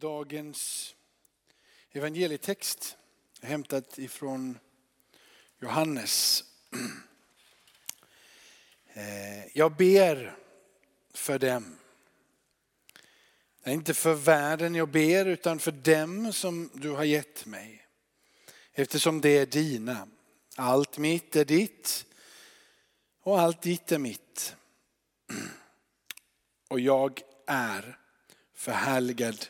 Dagens evangelietext är hämtat ifrån Johannes. Eh, jag ber för dem. Det är inte för världen jag ber utan för dem som du har gett mig. Eftersom det är dina. Allt mitt är ditt och allt ditt är mitt. Och jag är förhärligad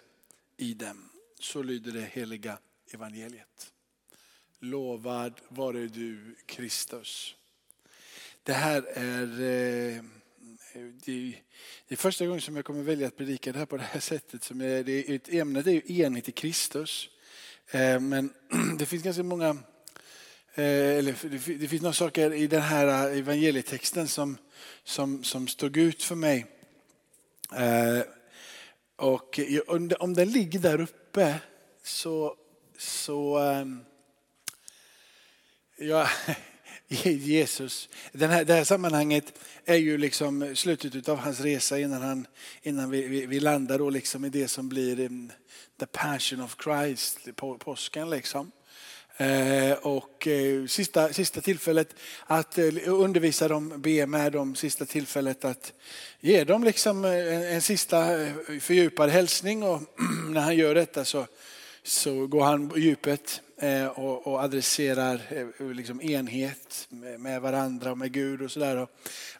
i dem. Så lyder det heliga evangeliet. Lovad vare du Kristus. Det här eh, är, det är första gången som jag kommer välja att predika det här på det här sättet. Som är, det är, ämnet är ju enhet i Kristus. Eh, men det finns ganska många, eh, eller det finns några saker i den här evangelietexten som, som, som stod ut för mig. Och om den ligger där uppe så, så ehm, ja, Jesus, den här, det här sammanhanget är ju liksom slutet av hans resa innan, han, innan vi, vi, vi landar då liksom i det som blir ehm, the passion of Christ, på, påsken. Liksom. Eh, och eh, sista, sista tillfället att eh, undervisa dem, be med dem, sista tillfället att ge dem liksom en, en sista fördjupad hälsning och när han gör detta så, så går han på djupet och, och adresserar liksom enhet med varandra och med Gud och sådär.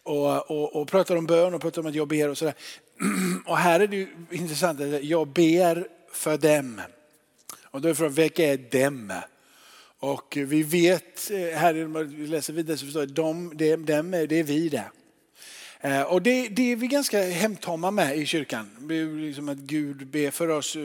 Och, och, och pratar om bön och pratar om att jag ber och sådär. Och här är det ju intressant att jag ber för dem. Och då är frågan, vilka är dem? Och vi vet, eh, här vi läser vidare så förstår jag, de, det, dem, det är vi det. Eh, och det, det är vi ganska hemtama med i kyrkan. Liksom att Gud ber för oss eh,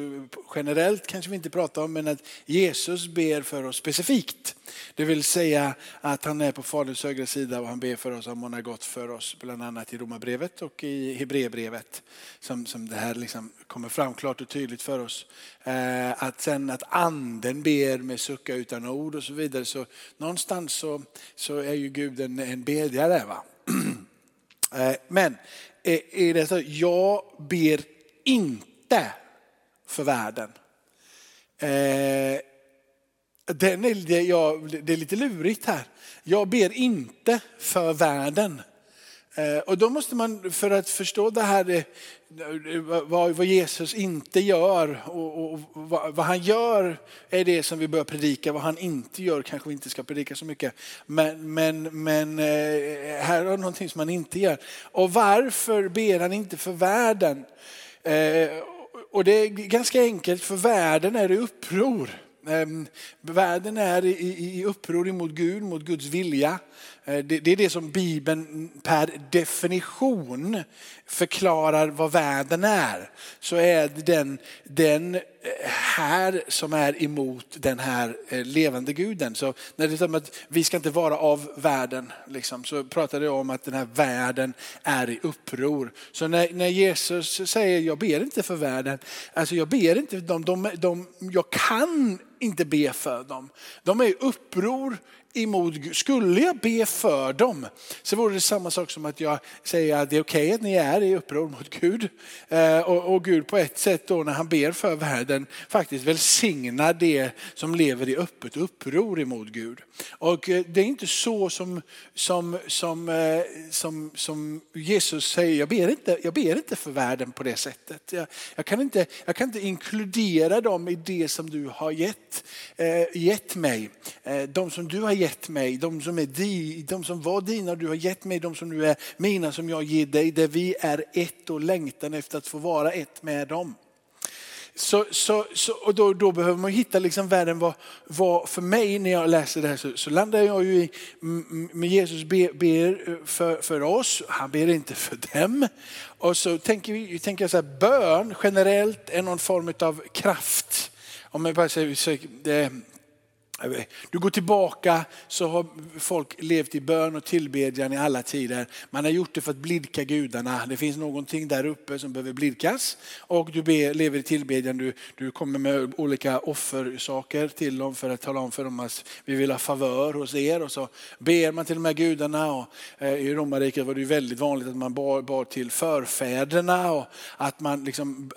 generellt kanske vi inte pratar om, men att Jesus ber för oss specifikt. Det vill säga att han är på Faderns högra sida och han ber för oss om han har gått för oss, bland annat i Romarbrevet och i Hebreerbrevet. Som, som det här liksom kommer fram klart och tydligt för oss. Eh, att sen att anden ber med sucka utan ord och så vidare. Så någonstans så, så är ju Gud en, en bedjare. Va? Eh, men eh, är det så, jag ber inte för världen. Eh, den är, det är lite lurigt här. Jag ber inte för världen. Eh, och då måste man, för att förstå det här, eh, vad Jesus inte gör och vad han gör är det som vi bör predika. Vad han inte gör kanske vi inte ska predika så mycket. Men, men, men eh, här är någonting som han inte gör. Och varför ber han inte för världen? Och det är ganska enkelt, för världen är i uppror. Ehm, världen är i uppror mot Gud, mot Guds vilja. Eh, det är det som Bibeln per definition förklarar vad världen är. Så är det den, den här som är emot den här eh, levande guden. Så när det säger att vi ska inte vara av världen, liksom, så pratar det om att den här världen är i uppror. Så när, när Jesus säger jag ber inte för världen, alltså jag ber inte för dem, de, de, jag kan inte be för dem. De är i uppror emot Gud. Skulle jag be för dem så vore det samma sak som att jag säger att det är okej okay att ni är i uppror mot Gud. Eh, och, och Gud på ett sätt då när han ber för världen faktiskt välsignar det som lever i öppet uppror emot Gud. Och eh, det är inte så som, som, som, eh, som, som Jesus säger, jag ber, inte, jag ber inte för världen på det sättet. Jag, jag, kan, inte, jag kan inte inkludera dem i det som du har gett, gett mig. De som du har gett gett mig, de som, är di, de som var dina, du har gett mig, de som nu är mina som jag ger dig, där vi är ett och längtan efter att få vara ett med dem. Så, så, så, och då, då, behöver man hitta liksom världen, vad, vad, för mig när jag läser det här så, så landar jag ju i, med Jesus ber, ber för, för oss, han ber inte för dem. Och så tänker, vi, tänker jag så här, bön generellt är någon form av kraft. Om jag bara säger, du går tillbaka så har folk levt i bön och tillbedjan i alla tider. Man har gjort det för att blidka gudarna. Det finns någonting där uppe som behöver blidkas. Och du ber, lever i tillbedjan, du, du kommer med olika offersaker till dem för att tala om för dem att vi vill ha favör hos er. Och så ber man till de här gudarna. Och, eh, I romarriket var det väldigt vanligt att man bar, bar till förfäderna. Och att man, liksom,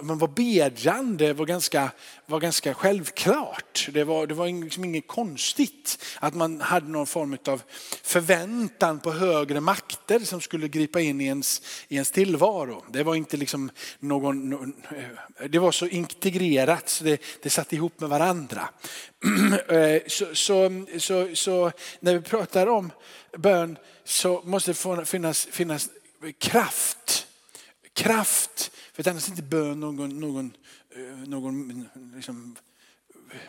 man var bedjande var ganska, var ganska självklart. Det var, det var liksom inget konstigt att man hade någon form av förväntan på högre makter som skulle gripa in i ens, i ens tillvaro. Det var inte liksom någon, eh, det var så integrerat så det, det satt ihop med varandra. Eh, så, så, så, så när vi pratar om bön så måste det finnas, finnas kraft. Kraft, för annars är inte bön någon, någon, eh, någon liksom,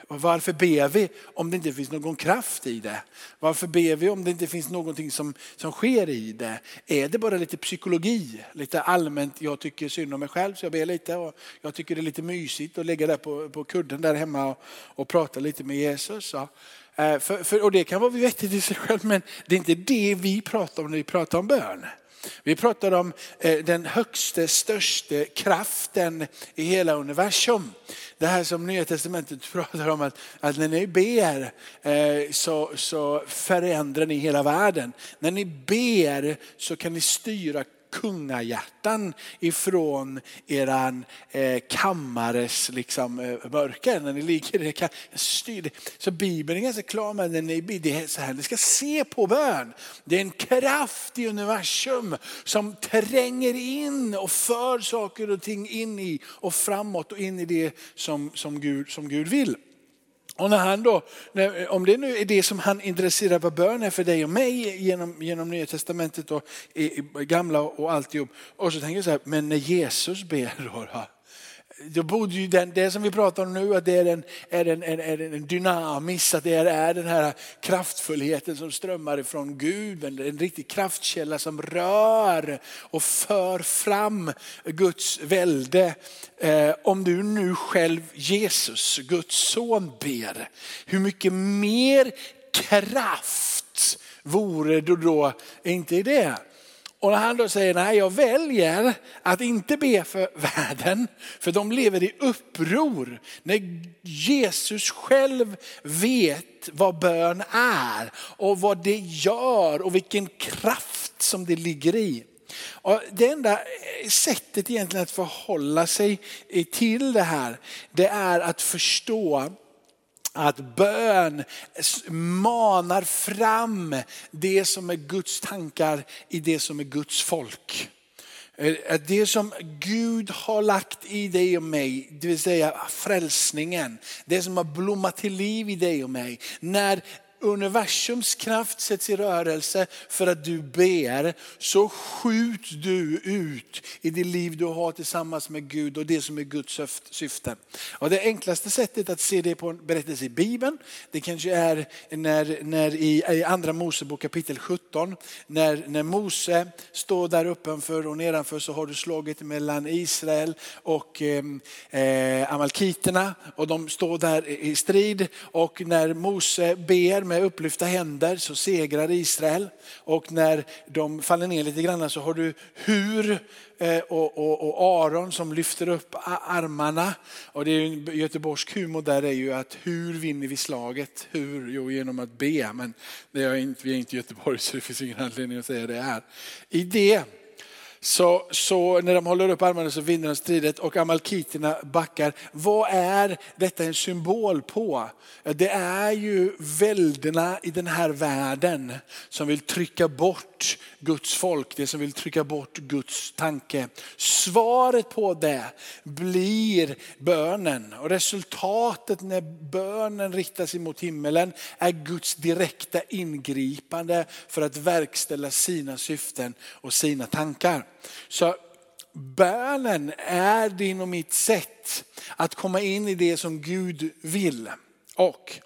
och varför ber vi om det inte finns någon kraft i det? Varför ber vi om det inte finns någonting som, som sker i det? Är det bara lite psykologi? Lite allmänt, jag tycker synd om mig själv så jag ber lite. Och jag tycker det är lite mysigt att ligga där på, på kudden där hemma och, och prata lite med Jesus. Så. Eh, för, för, och det kan vara vettigt i sig själv men det är inte det vi pratar om när vi pratar om bön. Vi pratar om eh, den högsta, största kraften i hela universum. Det här som Nya Testamentet pratar om att, att när ni ber eh, så, så förändrar ni hela världen. När ni ber så kan ni styra kungahjärtan ifrån eran eh, kammares liksom, eh, mörker. När ni ligger i styr Så Bibeln är ganska klar med den. det är så här, ni ska se på bön. Det är en kraft i universum som tränger in och för saker och ting in i och framåt och in i det som, som, Gud, som Gud vill. Och när han då, om det nu är det som han intresserar vad bön är för dig och mig genom, genom Nya Testamentet och i, i gamla och alltihop. Och så tänker jag så här, men när Jesus ber då? Då borde ju den, det som vi pratar om nu, att det är en, är en, är en, en dynamisk, att det är, är den här kraftfullheten som strömmar ifrån Gud. En, en riktig kraftkälla som rör och för fram Guds välde. Eh, om du nu själv, Jesus, Guds son, ber, hur mycket mer kraft vore det då inte i det? Och när han då säger nej jag väljer att inte be för världen, för de lever i uppror. När Jesus själv vet vad bön är och vad det gör och vilken kraft som det ligger i. Och det enda eh, sättet egentligen att förhålla sig eh, till det här, det är att förstå att bön manar fram det som är Guds tankar i det som är Guds folk. Eh, eh, det som Gud har lagt i dig och mig, det vill säga frälsningen, det som har blommat till liv i dig och mig. När universums kraft sätts i rörelse för att du ber, så skjuts du ut i det liv du har tillsammans med Gud och det som är Guds syfte. Och det enklaste sättet att se det på en berättelse i Bibeln, det kanske är när, när i, i andra Mosebok kapitel 17, när, när Mose står där uppenför och nedanför så har du slagit mellan Israel och ehm, eh, amalkiterna och de står där i strid och när Mose ber med upplyfta händer så segrar Israel. Och när de faller ner lite grann så har du Hur eh, och, och, och Aron som lyfter upp armarna. Och det är göteborgsk humor där är ju att hur vinner vi slaget? Hur? Jo, genom att be. Men det är inte, vi är inte i Göteborg så det finns ingen anledning att säga det här. I det så, så när de håller upp armarna så vinner de stridet och amalkiterna backar. Vad är detta en symbol på? Det är ju välderna i den här världen som vill trycka bort Guds folk, det som vill trycka bort Guds tanke. Svaret på det blir bönen och resultatet när bönen riktas mot himmelen är Guds direkta ingripande för att verkställa sina syften och sina tankar. Så bönen är din och mitt sätt att komma in i det som Gud vill. Och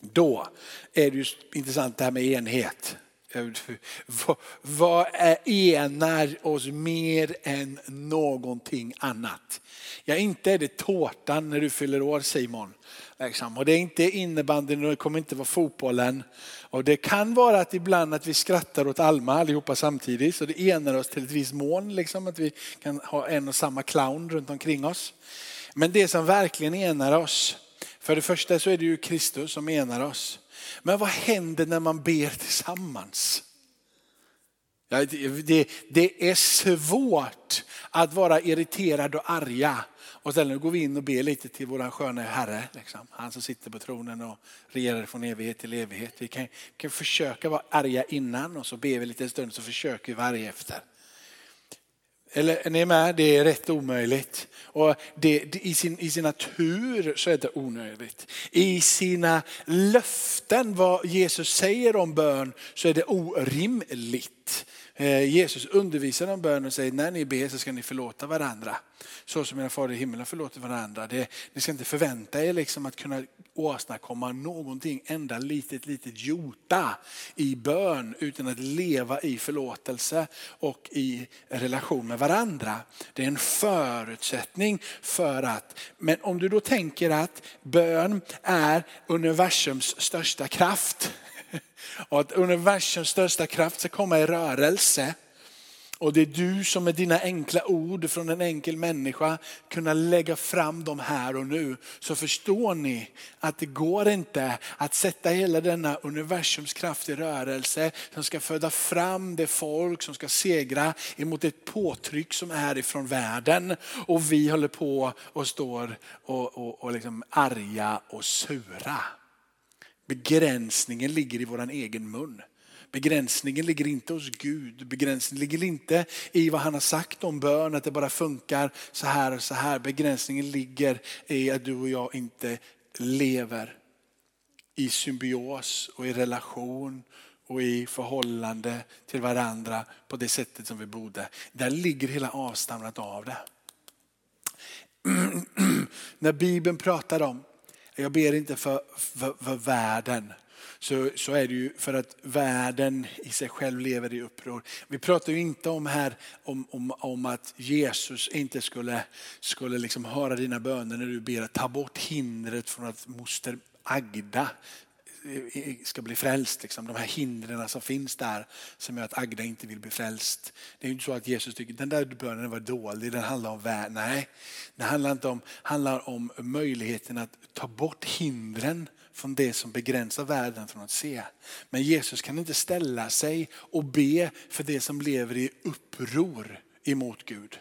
då är det ju intressant det här med enhet. Eh, vad enar oss mer än någonting annat? Ja, inte är det tårtan när du fyller år Simon. Liksom. Och det är inte innebandyn och det kommer inte vara fotbollen. Och det kan vara att ibland att vi skrattar åt Alma allihopa samtidigt så det enar oss till ett visst mån. Liksom, att vi kan ha en och samma clown runt omkring oss. Men det som verkligen enar oss, för det första så är det ju Kristus som enar oss. Men vad händer när man ber tillsammans? Ja, det, det är svårt att vara irriterad och arga och sen går vi in och ber lite till vår sköna Herre. Liksom. Han som sitter på tronen och regerar från evighet till evighet. Vi kan, kan försöka vara arga innan och så ber vi lite en stund så försöker vi vara arga efter. Eller är ni med? Det är rätt omöjligt. Och det, det, i, sin, I sin natur så är det onödigt. I sina löften, vad Jesus säger om bön, så är det orimligt. Eh, Jesus undervisar om bön och säger när ni ber så ska ni förlåta varandra. Så som era fader i himlen förlåter varandra. Det, ni ska inte förvänta er liksom att kunna åstadkomma någonting enda litet, litet jota i bön utan att leva i förlåtelse och i relation med varandra. Det är en förutsättning för att, men om du då tänker att bön är universums största kraft och att universums största kraft ska komma i rörelse. Och det är du som med dina enkla ord från en enkel människa kunna lägga fram dem här och nu. Så förstår ni att det går inte att sätta hela denna universums kraft i rörelse som ska föda fram det folk som ska segra emot ett påtryck som är ifrån världen. Och vi håller på och står och, och, och liksom arga och sura. Begränsningen ligger i våran egen mun. Begränsningen ligger inte hos Gud. Begränsningen ligger inte i vad han har sagt om bön, att det bara funkar så här och så här. Begränsningen ligger i att du och jag inte lever i symbios och i relation och i förhållande till varandra på det sättet som vi borde. Där ligger hela avstamnat av det. När Bibeln pratar om jag ber inte för, för, för världen. Så, så är det ju för att världen i sig själv lever i uppror. Vi pratar ju inte om här om, om, om att Jesus inte skulle, skulle liksom höra dina böner när du ber att ta bort hindret från att moster Agda ska bli frälst. Liksom. De här hindren som finns där som gör att Agda inte vill bli frälst. Det är inte så att Jesus tycker den där bönen var dålig, den handlar om värld. Nej, det handlar inte om, handlar om möjligheten att ta bort hindren från det som begränsar världen från att se. Men Jesus kan inte ställa sig och be för det som lever i uppror emot Gud.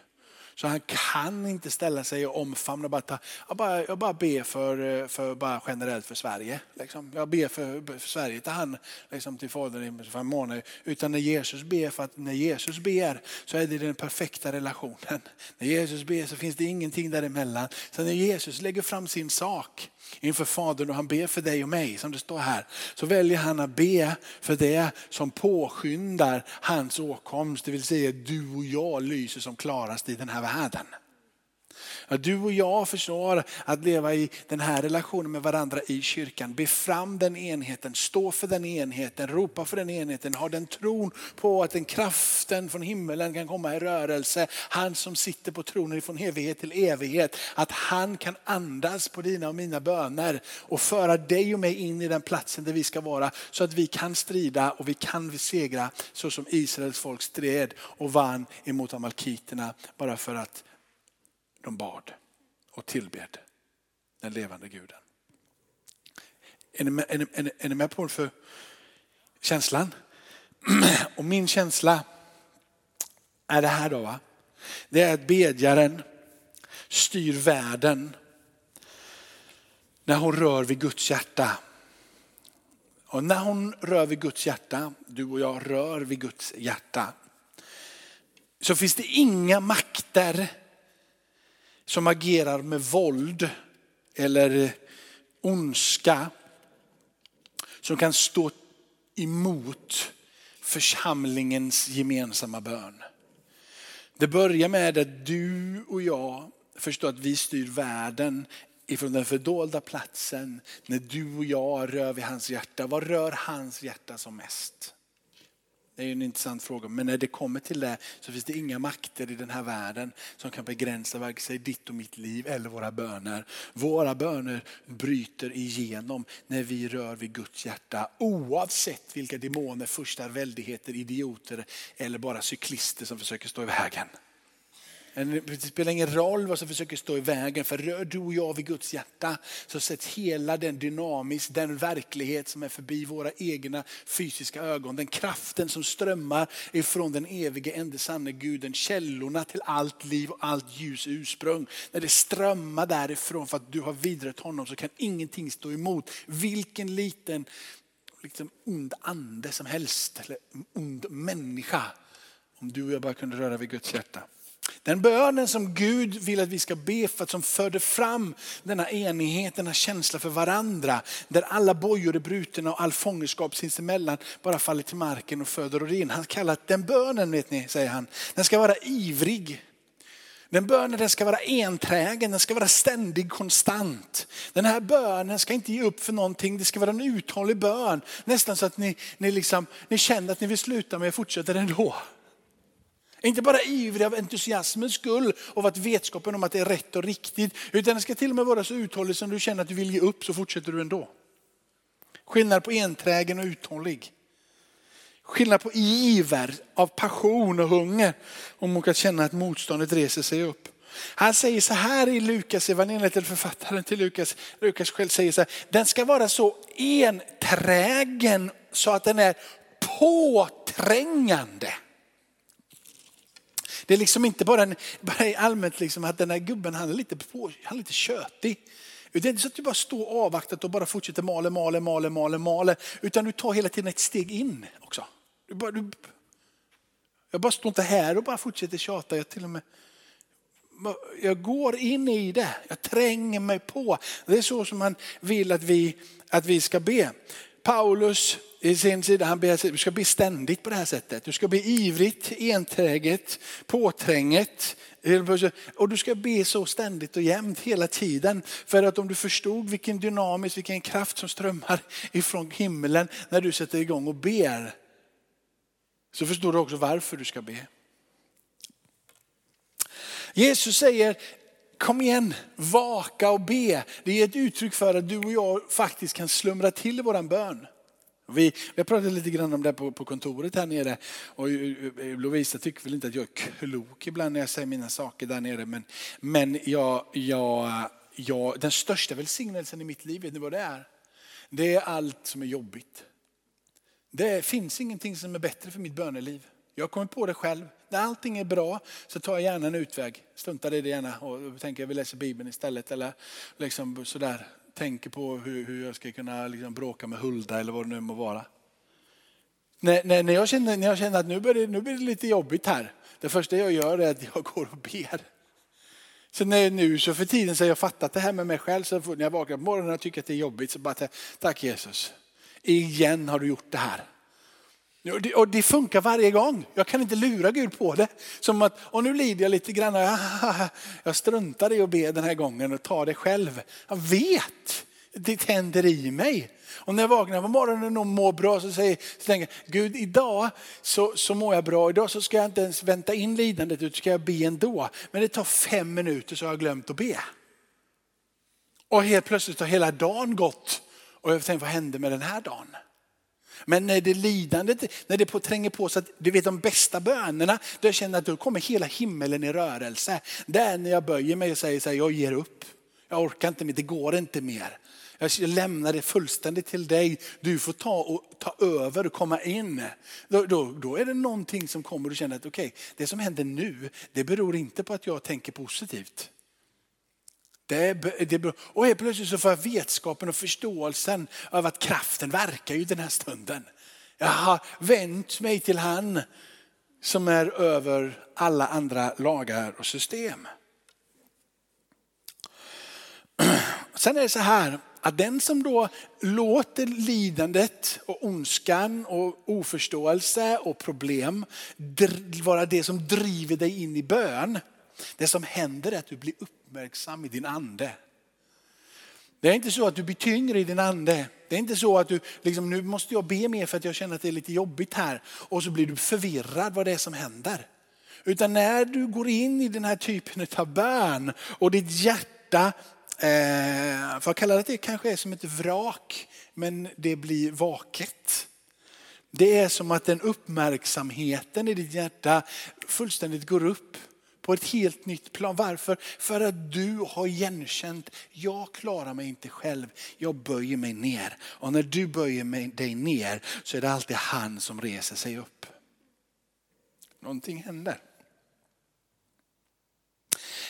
Så han kan inte ställa sig och omfamna. Bara ta, jag, bara, jag bara ber för, för, bara generellt för Sverige. Liksom. Jag ber för, för Sverige till han, liksom, till Fadern i fem månad. Utan när Jesus ber, för att när Jesus ber så är det den perfekta relationen. När Jesus ber så finns det ingenting däremellan. Så när Jesus lägger fram sin sak inför Fadern och han ber för dig och mig som det står här. Så väljer han att be för det som påskyndar hans åkomst. Det vill säga du och jag lyser som klarast i den här världen. Att du och jag förstår att leva i den här relationen med varandra i kyrkan. Be fram den enheten, stå för den enheten, ropa för den enheten. Ha den tron på att den kraften från himmelen kan komma i rörelse. Han som sitter på tronen från evighet till evighet. Att han kan andas på dina och mina böner och föra dig och mig in i den platsen där vi ska vara. Så att vi kan strida och vi kan segra så som Israels folk stred och vann emot amalkiterna bara för att de bad och tillbed den levande guden. Är ni med, är ni, är ni, är ni med på för känslan? Och min känsla är det här då. Va? Det är att bedjaren styr världen när hon rör vid Guds hjärta. Och när hon rör vid Guds hjärta, du och jag rör vid Guds hjärta, så finns det inga makter som agerar med våld eller ondska som kan stå emot församlingens gemensamma bön. Det börjar med att du och jag förstår att vi styr världen ifrån den fördolda platsen när du och jag rör vid hans hjärta. Vad rör hans hjärta som mest? Det är en intressant fråga. Men när det kommer till det så finns det inga makter i den här världen som kan begränsa vare sig ditt och mitt liv eller våra böner. Våra böner bryter igenom när vi rör vid Guds hjärta. Oavsett vilka demoner, furstar, väldigheter, idioter eller bara cyklister som försöker stå i vägen. Det spelar ingen roll vad som försöker stå i vägen. För rör du och jag vid Guds hjärta så sätts hela den dynamisk, den verklighet som är förbi våra egna fysiska ögon. Den kraften som strömmar ifrån den evige ende sanne guden. Källorna till allt liv och allt ljus ursprung. När det strömmar därifrån för att du har vidrört honom så kan ingenting stå emot. Vilken liten liksom, ond ande som helst, eller ond människa. Om du och jag bara kunde röra vid Guds hjärta. Den bönen som Gud vill att vi ska be för, som förde fram denna enighet, denna känsla för varandra. Där alla bojor är brutna och all fångenskap sinsemellan bara faller till marken och föder och in. Han kallar den bönen, vet ni, säger han, den ska vara ivrig. Den bönen den ska vara enträgen, den ska vara ständig, konstant. Den här bönen ska inte ge upp för någonting, det ska vara en uthållig bön. Nästan så att ni, ni, liksom, ni känner att ni vill sluta men jag fortsätter ändå. Inte bara ivrig av entusiasmens skull och att vetskapen om att det är rätt och riktigt. Utan det ska till och med vara så uthållig som du känner att du vill ge upp så fortsätter du ändå. Skillnad på enträgen och uthållig. Skillnad på iver av passion och hunger om att känna att motståndet reser sig upp. Han säger så här i Lukas evangeliet, eller författaren till Lukas, Lukas själv säger så här, den ska vara så enträgen så att den är påträngande. Det är liksom inte bara, en, bara allmänt liksom att den här gubben han är lite, på, han är lite tjötig. Det är inte så att du bara står avvaktat och bara fortsätter maler, maler, maler, mala, mala. Utan du tar hela tiden ett steg in också. Du bara, du, jag bara står inte här och bara fortsätter tjata. Jag till och med jag går in i det, jag tränger mig på. Det är så som han vill att vi, att vi ska be. Paulus i sin sida, han ber att du ska bli ständigt på det här sättet. Du ska bli ivrigt, enträget, påtränget. Och du ska be så ständigt och jämt hela tiden. För att om du förstod vilken dynamisk, vilken kraft som strömmar ifrån himlen när du sätter igång och ber. Så förstår du också varför du ska be. Jesus säger, kom igen, vaka och be. Det är ett uttryck för att du och jag faktiskt kan slumra till i våran bön. Vi, vi har pratat lite grann om det på, på kontoret här nere. Och eh, eh, Lovisa tycker väl inte att jag är klok ibland när jag säger mina saker där nere. Men, men jag, jag, jag, den största välsignelsen i mitt liv, vet ni vad det är? Det är allt som är jobbigt. Det finns ingenting som är bättre för mitt böneliv. Jag kommer på det själv. När allting är bra så tar jag gärna en utväg. Struntar i det gärna och tänker att vi läser Bibeln istället. Eller liksom sådär tänker på hur, hur jag ska kunna liksom bråka med Hulda eller vad det nu må vara. När, när, när, jag, känner, när jag känner att nu blir, det, nu blir det lite jobbigt här. Det första jag gör är att jag går och ber. Så när nu så för tiden så har jag fattat det här med mig själv. Så när jag vaknar på morgonen och tycker att det är jobbigt så bara tack Jesus. Igen har du gjort det här. Och det funkar varje gång. Jag kan inte lura Gud på det. Som att, och nu lider jag lite grann. Jag struntar i att be den här gången och tar det själv. Jag vet, det tänder i mig. Och när jag vaknar på morgonen och mår bra så, säger, så tänker jag, Gud idag så, så mår jag bra. Idag så ska jag inte ens vänta in lidandet utan ska jag be ändå. Men det tar fem minuter så har jag glömt att be. Och helt plötsligt har hela dagen gått. Och jag tänker, vad hände med den här dagen? Men när det lidandet, när det tränger på så att du vet de bästa bönerna, då jag känner att då kommer hela himmelen i rörelse. Det är när jag böjer mig och säger så här, jag ger upp. Jag orkar inte mer, det går inte mer. Jag lämnar det fullständigt till dig. Du får ta, och, ta över och komma in. Då, då, då är det någonting som kommer och känner att okej, okay, det som händer nu, det beror inte på att jag tänker positivt. Det, det, och helt plötsligt så får jag vetskapen och förståelsen av att kraften verkar i den här stunden. Jag har vänt mig till han som är över alla andra lagar och system. Sen är det så här att den som då låter lidandet och ondskan och oförståelse och problem vara det som driver dig in i bön. Det som händer är att du blir uppmärksam i din ande. Det är inte så att du blir tyngre i din ande. Det är inte så att du, liksom, nu måste jag be mer för att jag känner att det är lite jobbigt här. Och så blir du förvirrad vad det är som händer. Utan när du går in i den här typen av bön och ditt hjärta, eh, för att kalla det, det kanske är som ett vrak, men det blir vaket. Det är som att den uppmärksamheten i ditt hjärta fullständigt går upp på ett helt nytt plan. Varför? För att du har igenkänt, jag klarar mig inte själv, jag böjer mig ner. Och när du böjer dig ner så är det alltid han som reser sig upp. Någonting händer.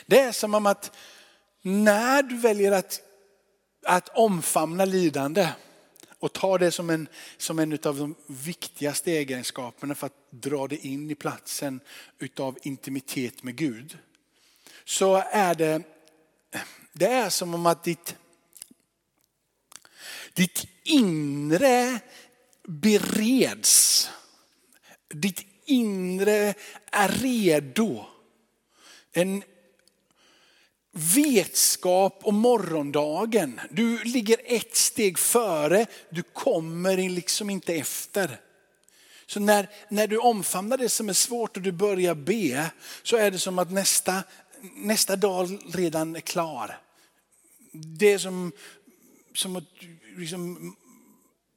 Det är som om att när du väljer att, att omfamna lidande och ta det som en, som en av de viktigaste egenskaperna för att dra det in i platsen utav intimitet med Gud. Så är det, det är som om att ditt, ditt inre bereds. Ditt inre är redo. En vetskap om morgondagen. Du ligger ett steg före, du kommer liksom inte efter. Så när, när du omfamnar det som är svårt och du börjar be så är det som att nästa, nästa dag redan är klar. Det är som, som att liksom,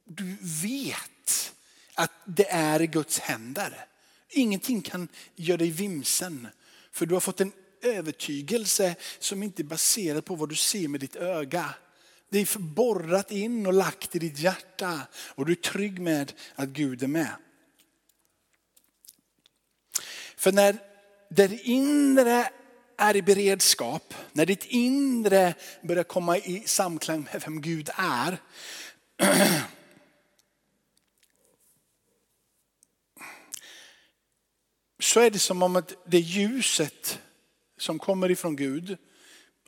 du vet att det är i Guds händer. Ingenting kan göra dig vimsen. För du har fått en övertygelse som inte är baserad på vad du ser med ditt öga. Det är borrat in och lagt i ditt hjärta och du är trygg med att Gud är med. För när det inre är i beredskap, när ditt inre börjar komma i samklang med vem Gud är, så är det som om att det ljuset som kommer ifrån Gud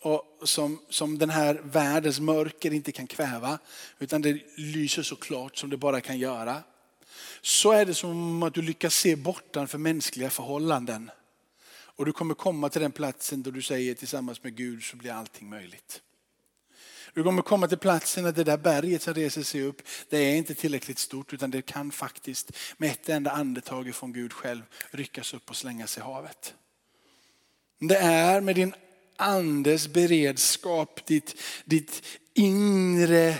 och som, som den här världens mörker inte kan kväva, utan det lyser så klart som det bara kan göra. Så är det som att du lyckas se bortanför mänskliga förhållanden. Och du kommer komma till den platsen då du säger tillsammans med Gud så blir allting möjligt. Du kommer komma till platsen att det där berget som reser sig upp, det är inte tillräckligt stort utan det kan faktiskt med ett enda andetag från Gud själv ryckas upp och slängas i havet. Det är med din andes beredskap, ditt, ditt inre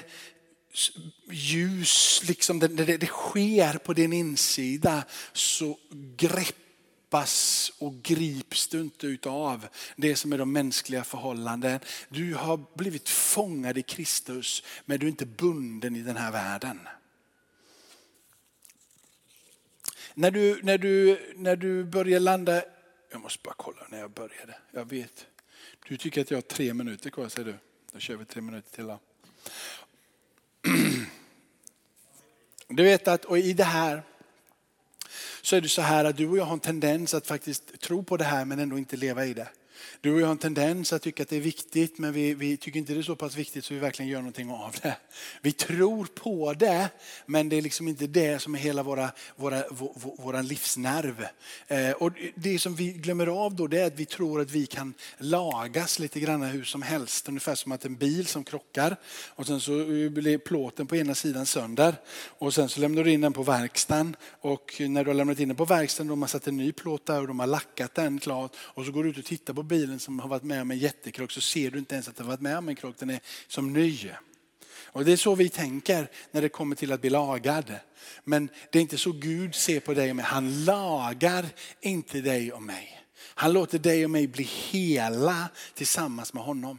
ljus, liksom det, det, det sker på din insida så greppas och grips du inte utav det som är de mänskliga förhållanden. Du har blivit fångad i Kristus men du är inte bunden i den här världen. När du, när du, när du börjar landa jag måste bara kolla när jag började. Jag vet. Du tycker att jag har tre minuter kvar säger du. Då kör vi tre minuter till. Då. Du vet att och i det här så är det så här att du och jag har en tendens att faktiskt tro på det här men ändå inte leva i det. Du och jag har en tendens att tycka att det är viktigt men vi, vi, tycker inte det är så pass viktigt så vi verkligen gör någonting av det. Vi tror på det men det är liksom inte det som är hela våra, våra, vår, livsnerv. Eh, och det som vi glömmer av då det är att vi tror att vi kan lagas lite grann hur som helst. Ungefär som att en bil som krockar och sen så blir plåten på ena sidan sönder och sen så lämnar du in den på verkstaden och när du har lämnat in den på verkstaden då har man satt en ny plåt där och de har lackat den klart och så går du ut och tittar på bilen som har varit med om en jättekrock så ser du inte ens att den har varit med om en krock. Den är som ny. Och det är så vi tänker när det kommer till att bli lagad. Men det är inte så Gud ser på dig och mig. Han lagar inte dig och mig. Han låter dig och mig bli hela tillsammans med honom.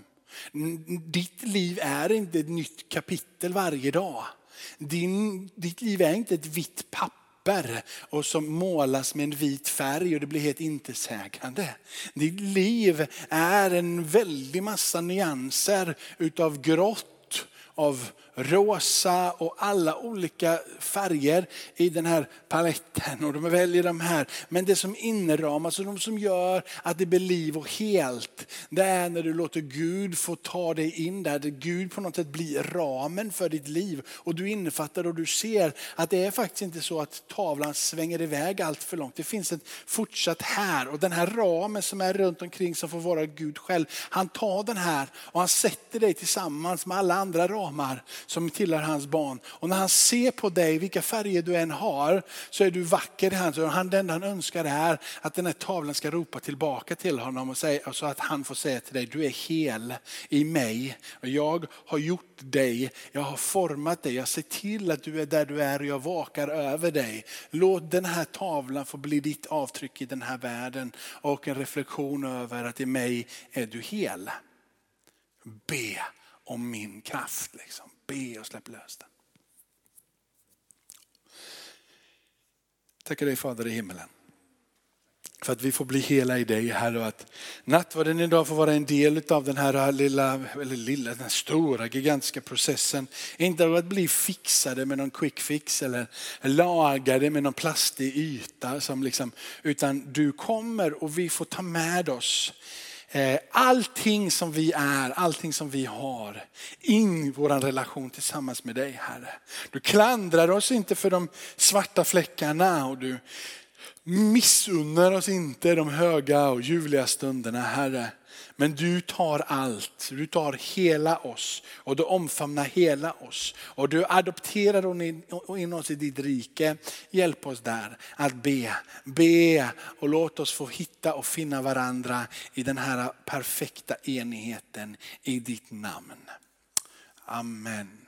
Ditt liv är inte ett nytt kapitel varje dag. Din, ditt liv är inte ett vitt papper papper och som målas med en vit färg och det blir helt intetsägande. Ditt liv är en väldig massa nyanser utav grått av rosa och alla olika färger i den här paletten. Och de väljer de här. Men det som inramas och de som gör att det blir liv och helt, det är när du låter Gud få ta dig in där. Där Gud på något sätt blir ramen för ditt liv. Och du innefattar och du ser att det är faktiskt inte så att tavlan svänger iväg allt för långt. Det finns ett fortsatt här och den här ramen som är runt omkring som får vara Gud själv. Han tar den här och han sätter dig tillsammans med alla andra ramar som tillhör hans barn. Och när han ser på dig, vilka färger du än har, så är du vacker i hans ögon. Det enda han önskar är att den här tavlan ska ropa tillbaka till honom och säga, så att han får säga till dig, du är hel i mig. Och jag har gjort dig, jag har format dig, jag ser till att du är där du är och jag vakar över dig. Låt den här tavlan få bli ditt avtryck i den här världen och en reflektion över att i mig är du hel. Be om min kraft. Liksom. Be och släpp lös den. Tackar dig Fader i himmelen. För att vi får bli hela i dig Herre och att nattvarden idag får vara en del av den här lilla, eller lilla, den stora gigantiska processen. Inte av att bli fixade med någon quick fix eller lagade med någon plastig yta. Som liksom, utan du kommer och vi får ta med oss Eh, allting som vi är, allting som vi har in i vår relation tillsammans med dig Herre. Du klandrar oss inte för de svarta fläckarna och du missunnar oss inte de höga och ljuvliga stunderna Herre. Men du tar allt, du tar hela oss och du omfamnar hela oss. Och du adopterar in oss i ditt rike. Hjälp oss där att be, be och låt oss få hitta och finna varandra i den här perfekta enigheten i ditt namn. Amen.